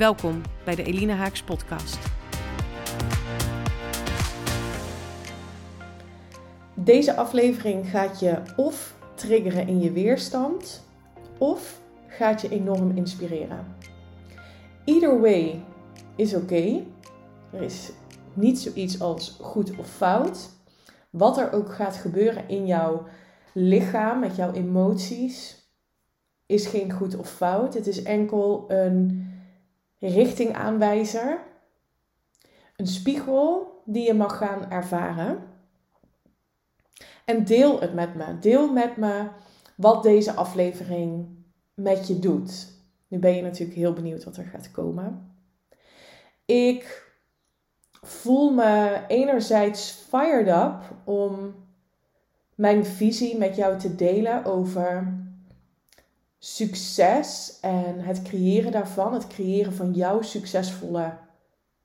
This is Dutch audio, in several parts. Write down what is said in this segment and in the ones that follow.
Welkom bij de Elina Haaks podcast. Deze aflevering gaat je of triggeren in je weerstand of gaat je enorm inspireren. Either way is oké. Er is niet zoiets als goed of fout. Wat er ook gaat gebeuren in jouw lichaam, met jouw emoties, is geen goed of fout. Het is enkel een richtingaanwijzer. Een spiegel die je mag gaan ervaren. En deel het met me. Deel met me wat deze aflevering met je doet. Nu ben je natuurlijk heel benieuwd wat er gaat komen. Ik voel me enerzijds fired up om mijn visie met jou te delen over succes en het creëren daarvan, het creëren van jouw succesvolle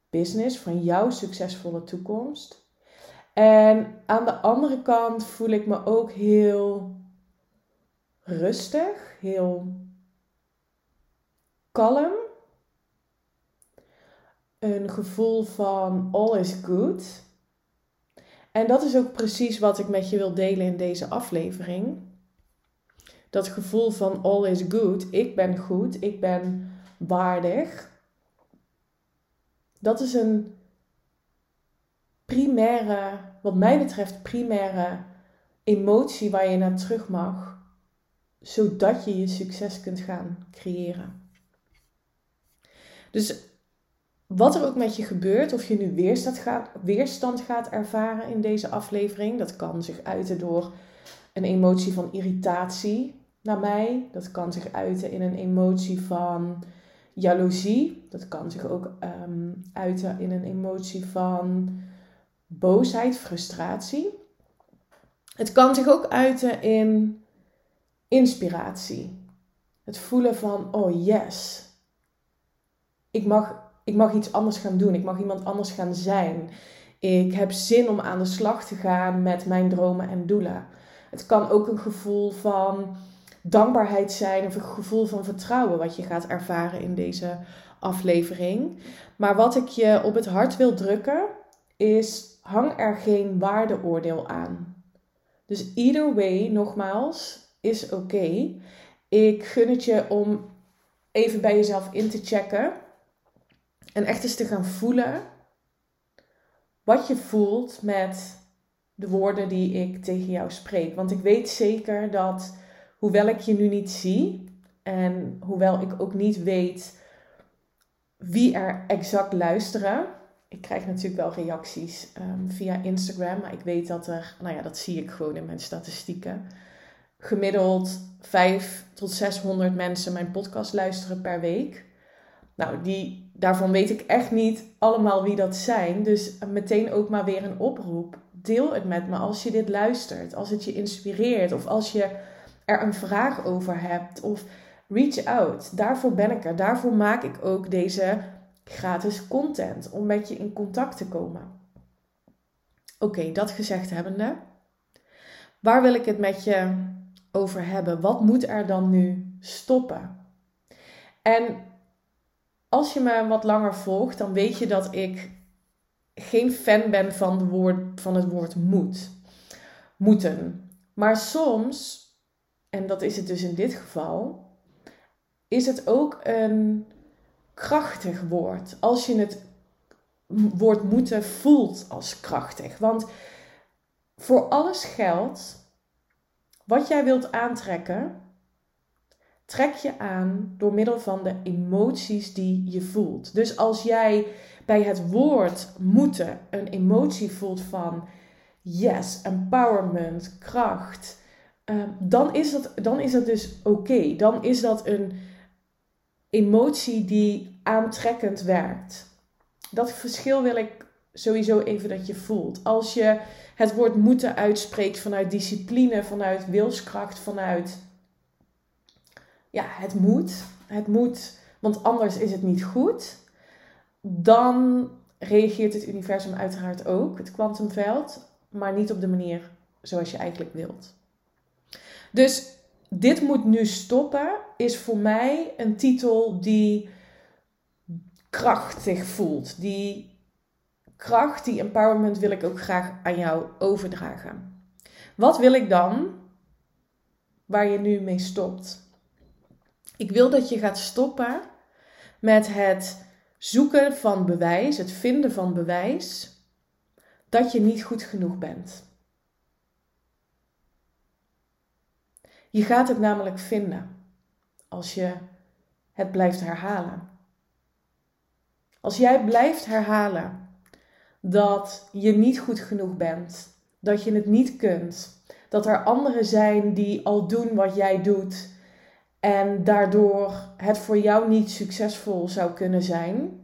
business, van jouw succesvolle toekomst. En aan de andere kant voel ik me ook heel rustig, heel kalm. Een gevoel van all is good. En dat is ook precies wat ik met je wil delen in deze aflevering dat gevoel van all is good, ik ben goed, ik ben waardig. Dat is een primaire, wat mij betreft, primaire emotie waar je naar terug mag, zodat je je succes kunt gaan creëren. Dus wat er ook met je gebeurt, of je nu weerstand gaat, weerstand gaat ervaren in deze aflevering, dat kan zich uiten door een emotie van irritatie, naar mij. Dat kan zich uiten in een emotie van jaloezie. Dat kan zich ook um, uiten in een emotie van boosheid, frustratie. Het kan zich ook uiten in inspiratie. Het voelen van, oh yes, ik mag, ik mag iets anders gaan doen. Ik mag iemand anders gaan zijn. Ik heb zin om aan de slag te gaan met mijn dromen en doelen. Het kan ook een gevoel van dankbaarheid zijn of een gevoel van vertrouwen wat je gaat ervaren in deze aflevering. Maar wat ik je op het hart wil drukken is hang er geen waardeoordeel aan. Dus either way, nogmaals, is oké. Ik gun het je om even bij jezelf in te checken en echt eens te gaan voelen wat je voelt met de woorden die ik tegen jou spreek. Want ik weet zeker dat hoewel ik je nu niet zie en hoewel ik ook niet weet wie er exact luisteren. Ik krijg natuurlijk wel reacties ehm, via Instagram, maar ik weet dat er, nou ja, dat zie ik gewoon in mijn statistieken. Gemiddeld 5 tot 600 mensen mijn podcast luisteren per week. Nou, die, daarvan weet ik echt niet allemaal wie dat zijn. Dus meteen ook maar weer een oproep. Deel het met me als je dit luistert. Als het je inspireert. Of als je er een vraag over hebt of reach out. Daarvoor ben ik er. Daarvoor maak ik ook deze gratis content om met je in contact te komen. Oké, dat gezegd hebbende, waar wil ik het met je over hebben? Wat moet er dan nu stoppen? En als je me wat langer volgt, dan weet je dat ik geen fan ben van, woord, van het woord moet. Moeten. Maar soms en dat is het dus in dit geval, is het ook een krachtig woord. Als je het woord moeten voelt als krachtig. Want voor alles geldt, wat jij wilt aantrekken, trek je aan door middel van de emoties die je voelt. Dus als jij bij het woord moeten een emotie voelt van yes, empowerment, kracht, Ehm, dan, is dat, dan is dat dus oké. Dan is dat een emotie die aantrekkend werkt. Dat verschil wil ik sowieso even dat je voelt. Als je het woord moeten uitspreekt vanuit discipline, vanuit wilskracht, vanuit ja, het moet. Het moet, want anders is het niet goed. Dan reageert het universum uiteraard ook, het kwantumveld, maar niet op de manier zoals je eigenlijk wilt. Dus dit moet nu stoppen is voor mij een titel die krachtig voelt. Die kracht, die empowerment wil ik ook graag aan jou overdragen. Wat wil ik dan waar je nu mee stopt? Ik wil dat je gaat stoppen met het zoeken van bewijs, het vinden van bewijs dat je niet goed genoeg bent. Je gaat het namelijk vinden als je het blijft herhalen. Als jij blijft herhalen dat je niet goed genoeg bent, dat je het niet kunt, dat er anderen zijn die al doen wat jij doet en daardoor het voor jou niet succesvol zou kunnen zijn,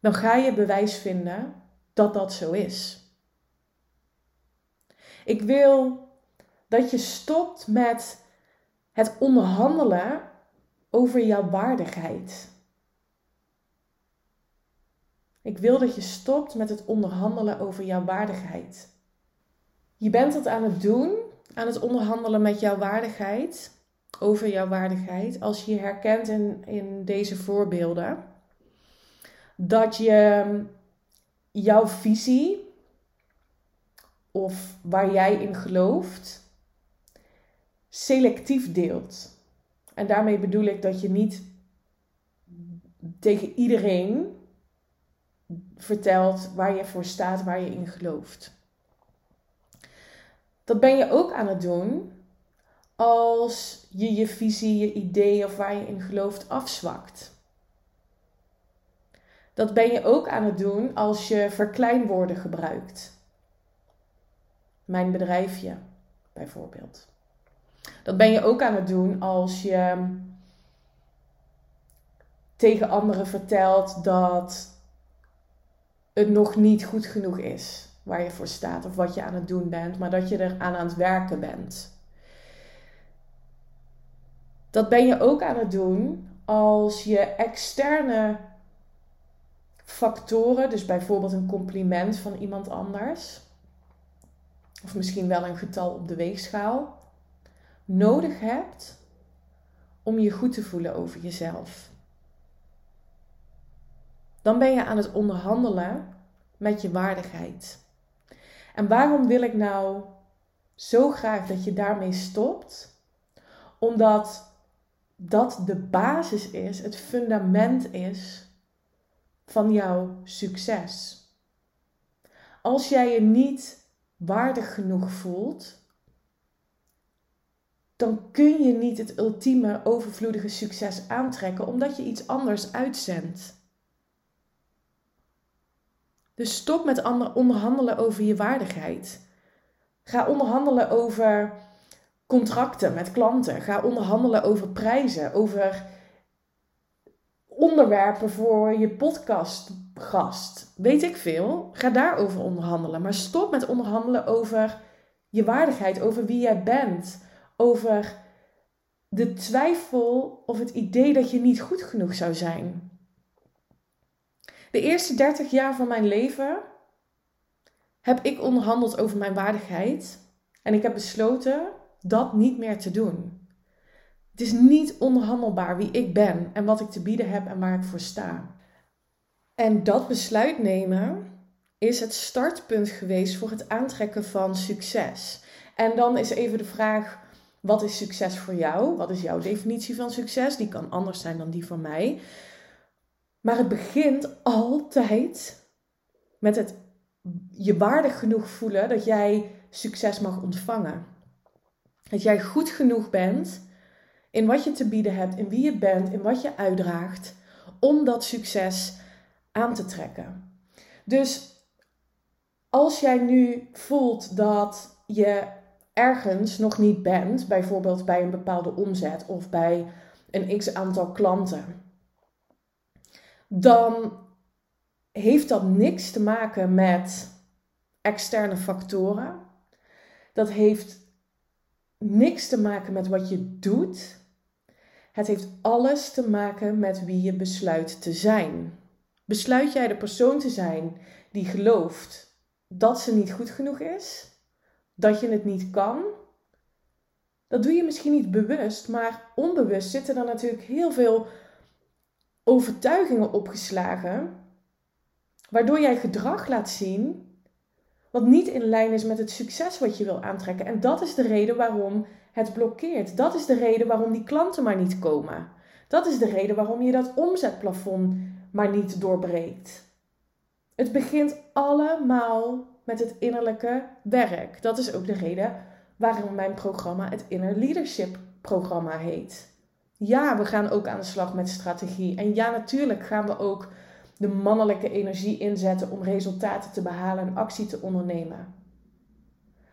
dan ga je bewijs vinden dat dat zo is. Ik wil dat je stopt met het onderhandelen over jouw waardigheid. Ik wil dat je stopt met het onderhandelen over jouw waardigheid. Je bent het aan het doen, aan het onderhandelen met jouw waardigheid, over jouw waardigheid, als je herkent in, in deze voorbeelden. Dat je jouw visie of waar jij in gelooft, selectief deelt. En daarmee bedoel ik dat je niet tegen iedereen vertelt waar je voor staat, waar je in gelooft. Dat ben je ook aan het doen als je je visie, je ideeën of waar je in gelooft afzwakt. Dat ben je ook aan het doen als je verkleinwoorden gebruikt. Mijn bedrijfje, bijvoorbeeld. Dat ben je ook aan het doen als je tegen anderen vertelt dat het nog niet goed genoeg is waar je voor staat of wat je aan het doen bent, maar dat je er aan aan het werken bent. Dat ben je ook aan het doen als je externe factoren, dus bijvoorbeeld een compliment van iemand anders, of misschien wel een getal op de weegschaal, nodig hebt om je goed te voelen over jezelf. Dan ben je aan het onderhandelen met je waardigheid. En waarom wil ik nou zo graag dat je daarmee stopt? Omdat dat de basis is, het fundament is van jouw succes. Als jij je niet waardig genoeg voelt, dan kun je niet het ultieme overvloedige succes aantrekken omdat je iets anders uitzendt. Dus stop met onderhandelen over je waardigheid. Ga onderhandelen over contracten met klanten. Ga onderhandelen over prijzen, over onderwerpen voor je podcastgast. Weet ik veel. Ga daarover onderhandelen. Maar stop met onderhandelen over je waardigheid, over wie jij bent, over de twijfel of het idee dat je niet goed genoeg zou zijn. De eerste 30 jaar van mijn leven heb ik onderhandeld over mijn waardigheid en ik heb besloten dat niet meer te doen. Het is niet onderhandelbaar wie ik ben en wat ik te bieden heb en waar ik voor sta. En dat besluit nemen is het startpunt geweest voor het aantrekken van succes. En dan is even de vraag: wat is succes voor jou? Wat is jouw definitie van succes? Die kan anders zijn dan die van mij. Maar het begint altijd met het je waardig genoeg voelen dat jij succes mag ontvangen. Dat jij goed genoeg bent in wat je te bieden hebt, in wie je bent, in wat je uitdraagt, om dat succes aan te trekken. Dus als jij nu voelt dat je ergens nog niet bent, bijvoorbeeld bij een bepaalde omzet of bij een x aantal klanten. Dan heeft dat niks te maken met externe factoren. Dat heeft niks te maken met wat je doet. Het heeft alles te maken met wie je besluit te zijn. Besluit jij de persoon te zijn die gelooft dat ze niet goed genoeg is, dat je het niet kan? Dat doe je misschien niet bewust, maar onbewust zitten er natuurlijk heel veel overtuigingen opgeslagen, waardoor jij gedrag laat zien wat niet in lijn is met het succes wat je wil aantrekken. En dat is de reden waarom het blokkeert. Dat is de reden waarom die klanten maar niet komen. Dat is de reden waarom je dat omzetplafond maar niet doorbreekt. Het begint allemaal met het innerlijke werk. Dat is ook de reden waarom mijn programma het Inner Leadership programma heet. Ja, we gaan ook aan de slag met strategie. En ja, natuurlijk gaan we ook de mannelijke energie inzetten om resultaten te behalen en actie te ondernemen.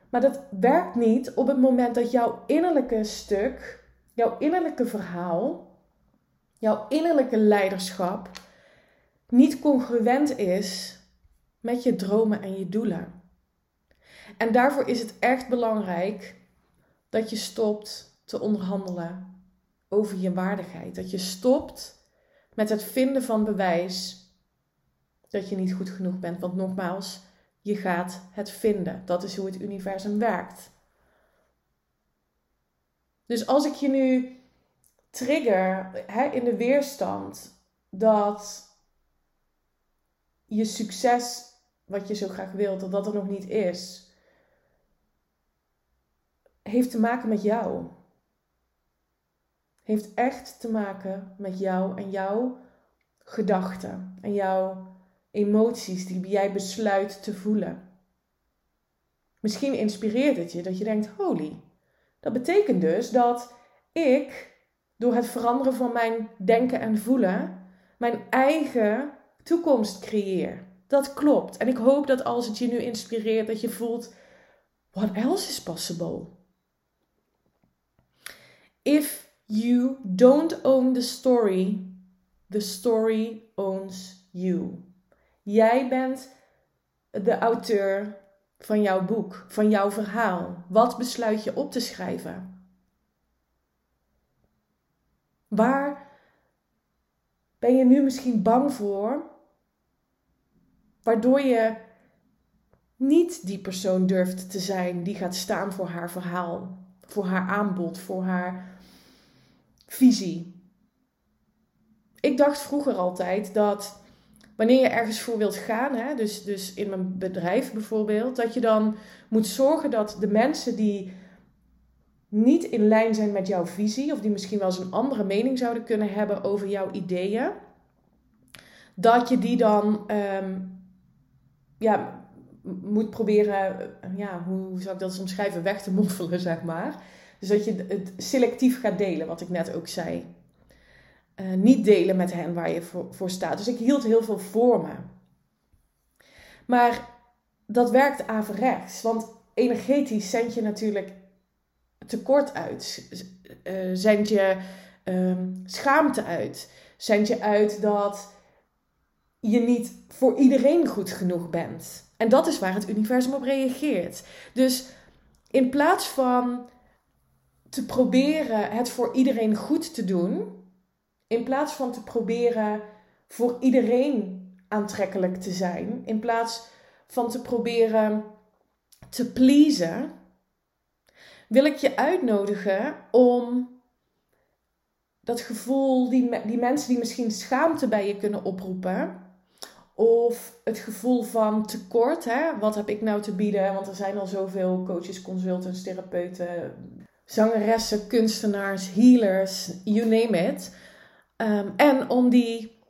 Maar dat werkt niet op het moment dat jouw innerlijke stuk, jouw innerlijke verhaal, jouw innerlijke leiderschap niet congruent is met je dromen en je doelen. En daarvoor is het echt belangrijk dat je stopt te onderhandelen over je waardigheid. Dat je stopt met het vinden van bewijs dat je niet goed genoeg bent. Want nogmaals, je gaat het vinden. Dat is hoe het universum werkt. Dus als ik je nu trigger hè, in de weerstand dat je succes, wat je zo graag wilt, dat dat er nog niet is, heeft te maken met jou. Heeft echt te maken met jou en jouw gedachten en jouw emoties die jij besluit te voelen. Misschien inspireert het je dat je denkt: holy, dat betekent dus dat ik door het veranderen van mijn denken en voelen mijn eigen toekomst creëer. Dat klopt. En ik hoop dat als het je nu inspireert, dat je voelt: what else is possible? If you don't own the story, the story owns you. Jij bent de auteur van jouw boek, van jouw verhaal. Wat besluit je op te schrijven? Waar ben je nu misschien bang voor, waardoor je niet die persoon durft te zijn die gaat staan voor haar verhaal, voor haar aanbod, voor haar visie? Ik dacht vroeger altijd dat wanneer je ergens voor wilt gaan, hè, dus, dus in mijn bedrijf bijvoorbeeld, dat je dan moet zorgen dat de mensen die niet in lijn zijn met jouw visie, of die misschien wel eens een andere mening zouden kunnen hebben over jouw ideeën, dat je die dan ehm, ja, moet proberen, ja, hoe zou ik dat omschrijven, weg te moffelen, zeg maar. Dus dat je het selectief gaat delen, wat ik net ook zei. Eh, niet delen met hen waar je voor, voor staat. Dus ik hield heel veel voor me. Maar dat werkt averechts. Want energetisch zend je natuurlijk tekort uit. Uh, zend je ehm, schaamte uit. Zend je uit dat je niet voor iedereen goed genoeg bent. En dat is waar het universum op reageert. Dus in plaats van te proberen het voor iedereen goed te doen, in plaats van te proberen voor iedereen aantrekkelijk te zijn, in plaats van te proberen te pleasen, wil ik je uitnodigen om dat gevoel, die, die mensen die misschien schaamte bij je kunnen oproepen, of het gevoel van tekort, hè? wat heb ik nou te bieden? Want er zijn al zoveel coaches, consultants, therapeuten, zangeressen, kunstenaars, healers, you name it. Ehm, en om die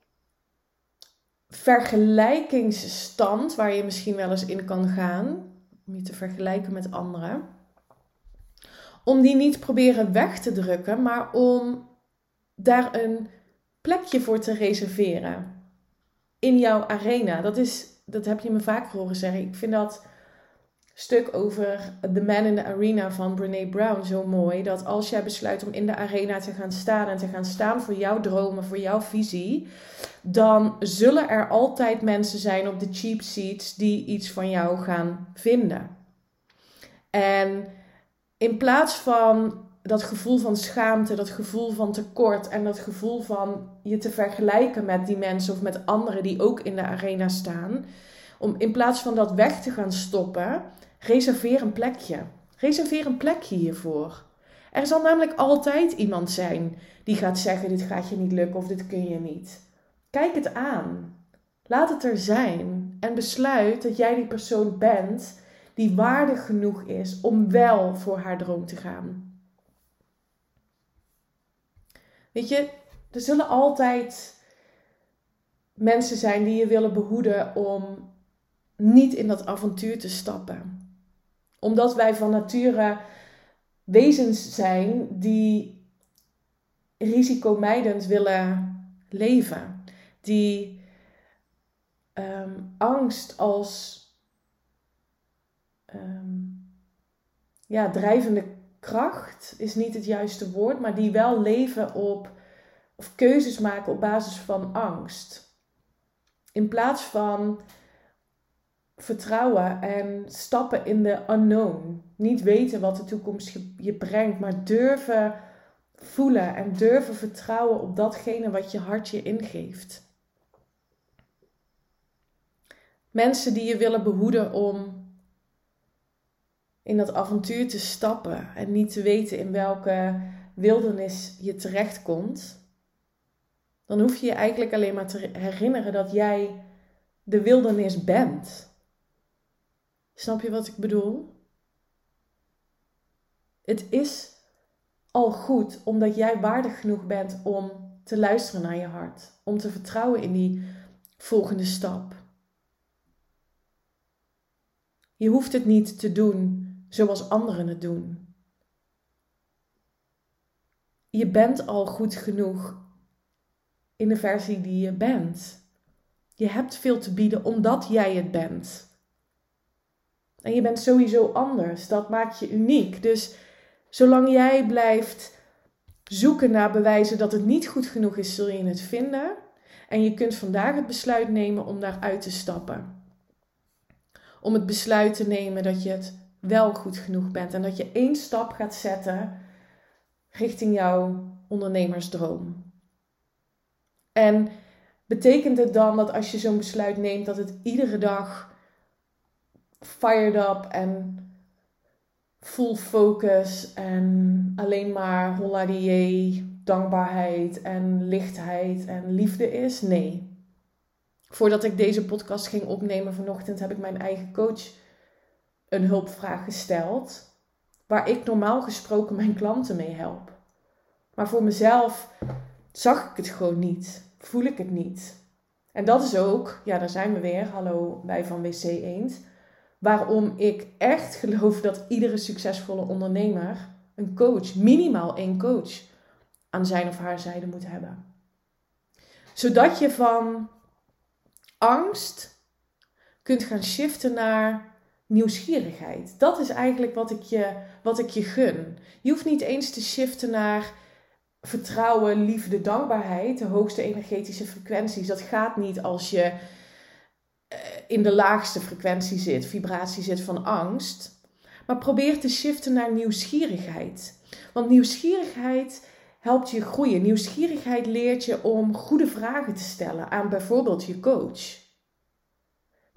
vergelijkingsstand, waar je misschien wel eens in kan gaan, om je te vergelijken met anderen, om die niet proberen weg te drukken, maar om daar een plekje voor te reserveren in jouw arena. Dat, is, dat heb je me vaak horen zeggen. Ik vind dat stuk over The Man in the Arena van Brene Brown zo mooi. Dat als jij besluit om in de arena te gaan staan en te gaan staan voor jouw dromen, voor jouw visie, dan zullen er altijd mensen zijn op de cheap seats die iets van jou gaan vinden. En in plaats van dat gevoel van schaamte, dat gevoel van tekort en dat gevoel van je te vergelijken met die mensen of met anderen die ook in de arena staan, om in plaats van dat weg te gaan stoppen, reserveer een plekje. Reserveer een plekje hiervoor. Er zal namelijk altijd iemand zijn die gaat zeggen: Dit gaat je niet lukken of dit kun je niet. Kijk het aan. Laat het er zijn en besluit dat jij die persoon bent die waardig genoeg is om wel voor haar droom te gaan. Weet je, er zullen altijd mensen zijn die je willen behoeden om niet in dat avontuur te stappen. Omdat wij van nature wezens zijn die risicomijdend willen leven. Die ehm, angst als ehm, ja, drijvende kracht is niet het juiste woord, maar die wel leven op of keuzes maken op basis van angst. In plaats van vertrouwen en stappen in de unknown. Niet weten wat de toekomst je brengt, maar durven voelen en durven vertrouwen op datgene wat je hart je ingeeft. Mensen die je willen behoeden om in dat avontuur te stappen en niet te weten in welke wildernis je terechtkomt, dan hoef je je eigenlijk alleen maar te herinneren dat jij de wildernis bent. Snap je wat ik bedoel? Het is al goed omdat jij waardig genoeg bent om te luisteren naar je hart, om te vertrouwen in die volgende stap. Je hoeft het niet te doen zoals anderen het doen. Je bent al goed genoeg in de versie die je bent. Je hebt veel te bieden omdat jij het bent. En je bent sowieso anders. Dat maakt je uniek. Dus zolang jij blijft zoeken naar bewijzen dat het niet goed genoeg is, zul je het vinden. En je kunt vandaag het besluit nemen om daaruit te stappen. Om het besluit te nemen dat je het wel goed genoeg bent. En dat je één stap gaat zetten richting jouw ondernemersdroom. En betekent het dan dat als je zo'n besluit neemt, dat het iedere dag fired up en full focus en alleen maar holladier, dankbaarheid en lichtheid en liefde is? Nee. Voordat ik deze podcast ging opnemen vanochtend, heb ik mijn eigen coach een hulpvraag gesteld waar ik normaal gesproken mijn klanten mee help. Maar voor mezelf zag ik het gewoon niet, voel ik het niet. En dat is ook, ja, daar zijn we weer, hallo bij van WC Eend, waarom ik echt geloof dat iedere succesvolle ondernemer een coach, minimaal één coach, aan zijn of haar zijde moet hebben. Zodat je van angst kunt gaan shiften naar nieuwsgierigheid. Dat is eigenlijk wat ik, je, wat ik je gun. Je hoeft niet eens te shiften naar vertrouwen, liefde, dankbaarheid, de hoogste energetische frequenties. Dat gaat niet als je eh, in de laagste frequentie zit, vibratie zit van angst. Maar probeer te shiften naar nieuwsgierigheid. Want nieuwsgierigheid helpt je groeien. Nieuwsgierigheid leert je om goede vragen te stellen aan bijvoorbeeld je coach.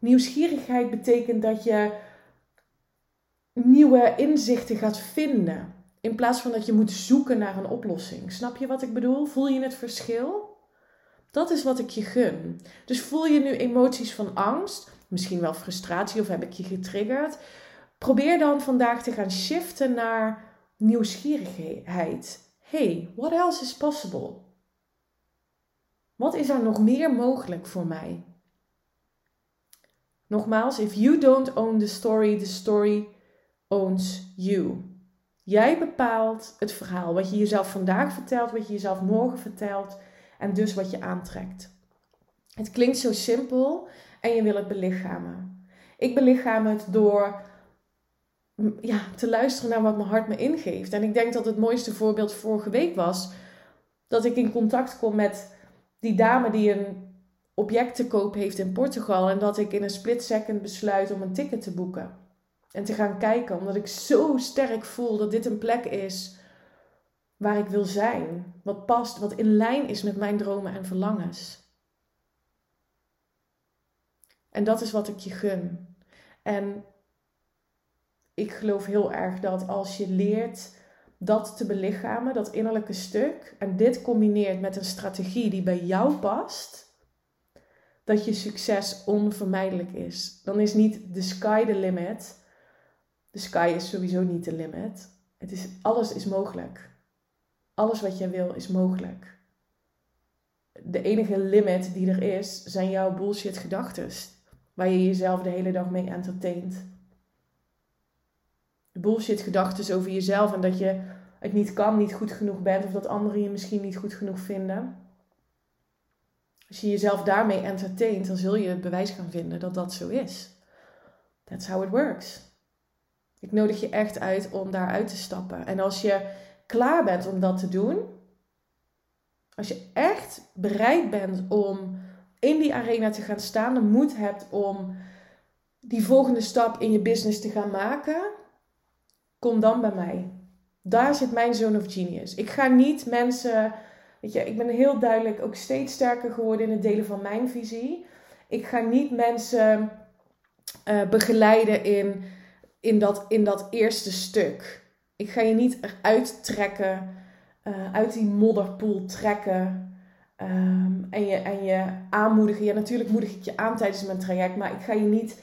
Nieuwsgierigheid betekent dat je nieuwe inzichten gaat vinden. In plaats van dat je moet zoeken naar een oplossing. Snap je wat ik bedoel? Voel je het verschil? Dat is wat ik je gun. Dus voel je nu emoties van angst, misschien wel frustratie of heb ik je getriggerd? Probeer dan vandaag te gaan shiften naar nieuwsgierigheid. Hey, what else is possible? Wat is er nog meer mogelijk voor mij? Nogmaals, if you don't own the story, the story owns you. Jij bepaalt het verhaal, wat je jezelf vandaag vertelt, wat je jezelf morgen vertelt en dus wat je aantrekt. Het klinkt zo simpel en je wil het belichamen. Ik belichaam het door ja, te luisteren naar wat mijn hart me ingeeft. En ik denk dat het mooiste voorbeeld vorige week was dat ik in contact kom met die dame die een object te koop heeft in Portugal. En dat ik in een split second besluit om een ticket te boeken. En te gaan kijken, omdat ik zo sterk voel dat dit een plek is waar ik wil zijn. Wat past, wat in lijn is met mijn dromen en verlangens. En dat is wat ik je gun. En ik geloof heel erg dat als je leert dat te belichamen, dat innerlijke stuk, en dit combineert met een strategie die bij jou past, dat je succes onvermijdelijk is. Dan is niet de sky the limit. De sky is sowieso niet de limit. Het is, alles is mogelijk. Alles wat jij wil is mogelijk. De enige limit die er is, zijn jouw bullshit gedachten. Waar je jezelf de hele dag mee entertaint. Bullshit gedachten over jezelf en dat je het niet kan, niet goed genoeg bent. Of dat anderen je misschien niet goed genoeg vinden. Als je jezelf daarmee entertaint, dan zul je het bewijs gaan vinden dat dat zo is. That's how it works. Ik nodig je echt uit om daaruit te stappen. En als je klaar bent om dat te doen, als je echt bereid bent om in die arena te gaan staan, de moed hebt om die volgende stap in je business te gaan maken, kom dan bij mij. Daar zit mijn zone of genius. Ik ga niet mensen, weet je, ik ben heel duidelijk ook steeds sterker geworden in het delen van mijn visie. Ik ga niet mensen uh, begeleiden in, in, dat, in dat eerste stuk. Ik ga je niet eruit trekken, uh, uit die modderpoel trekken. Um, en, je, en je aanmoedigen. Ja, natuurlijk moedig ik je aan tijdens mijn traject, maar ik ga je niet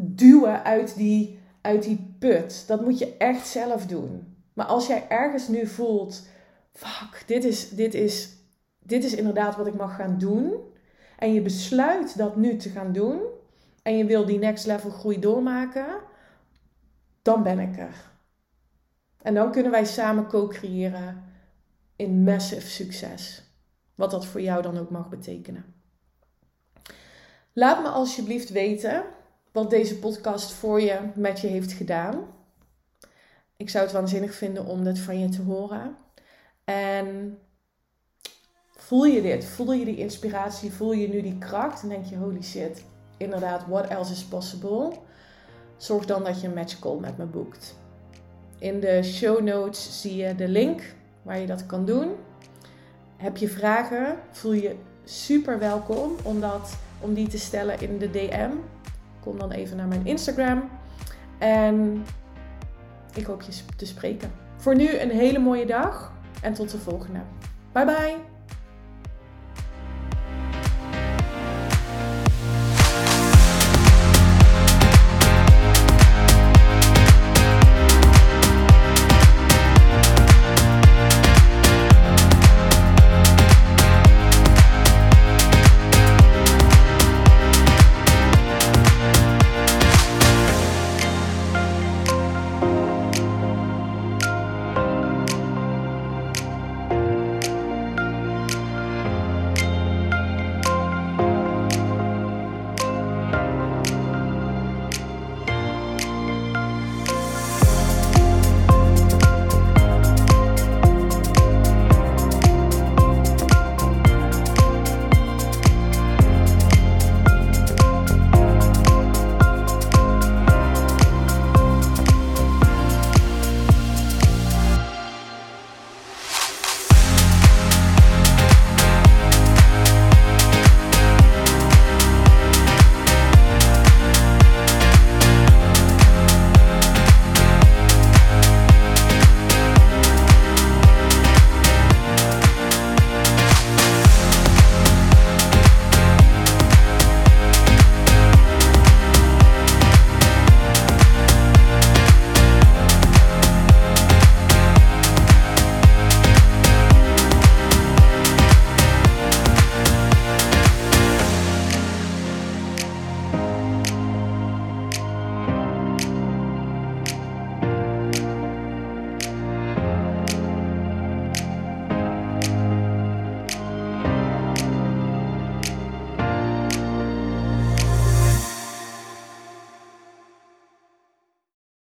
duwen uit die, uit die put. Dat moet je echt zelf doen. Maar als jij ergens nu voelt, fuck, dit is, dit is, dit is inderdaad wat ik mag gaan doen. En je besluit dat nu te gaan doen. En je wil die next level groei doormaken. Dan ben ik er. En dan kunnen wij samen co-creëren in massive succes. Wat dat voor jou dan ook mag betekenen. Laat me alsjeblieft weten wat deze podcast voor je met je heeft gedaan. Ik zou het waanzinnig vinden om dit van je te horen. En voel je dit? Voel je die inspiratie? Voel je nu die kracht? En denk je, holy shit, inderdaad, what else is possible? Zorg dan dat je een match call met me boekt. In de show notes zie je de link waar je dat kan doen. Heb je vragen? Voel je super welkom om, dat, om die te stellen in de DM. Kom dan even naar mijn Instagram. En ik hoop je te spreken. Voor nu een hele mooie dag en tot de volgende. Bye bye!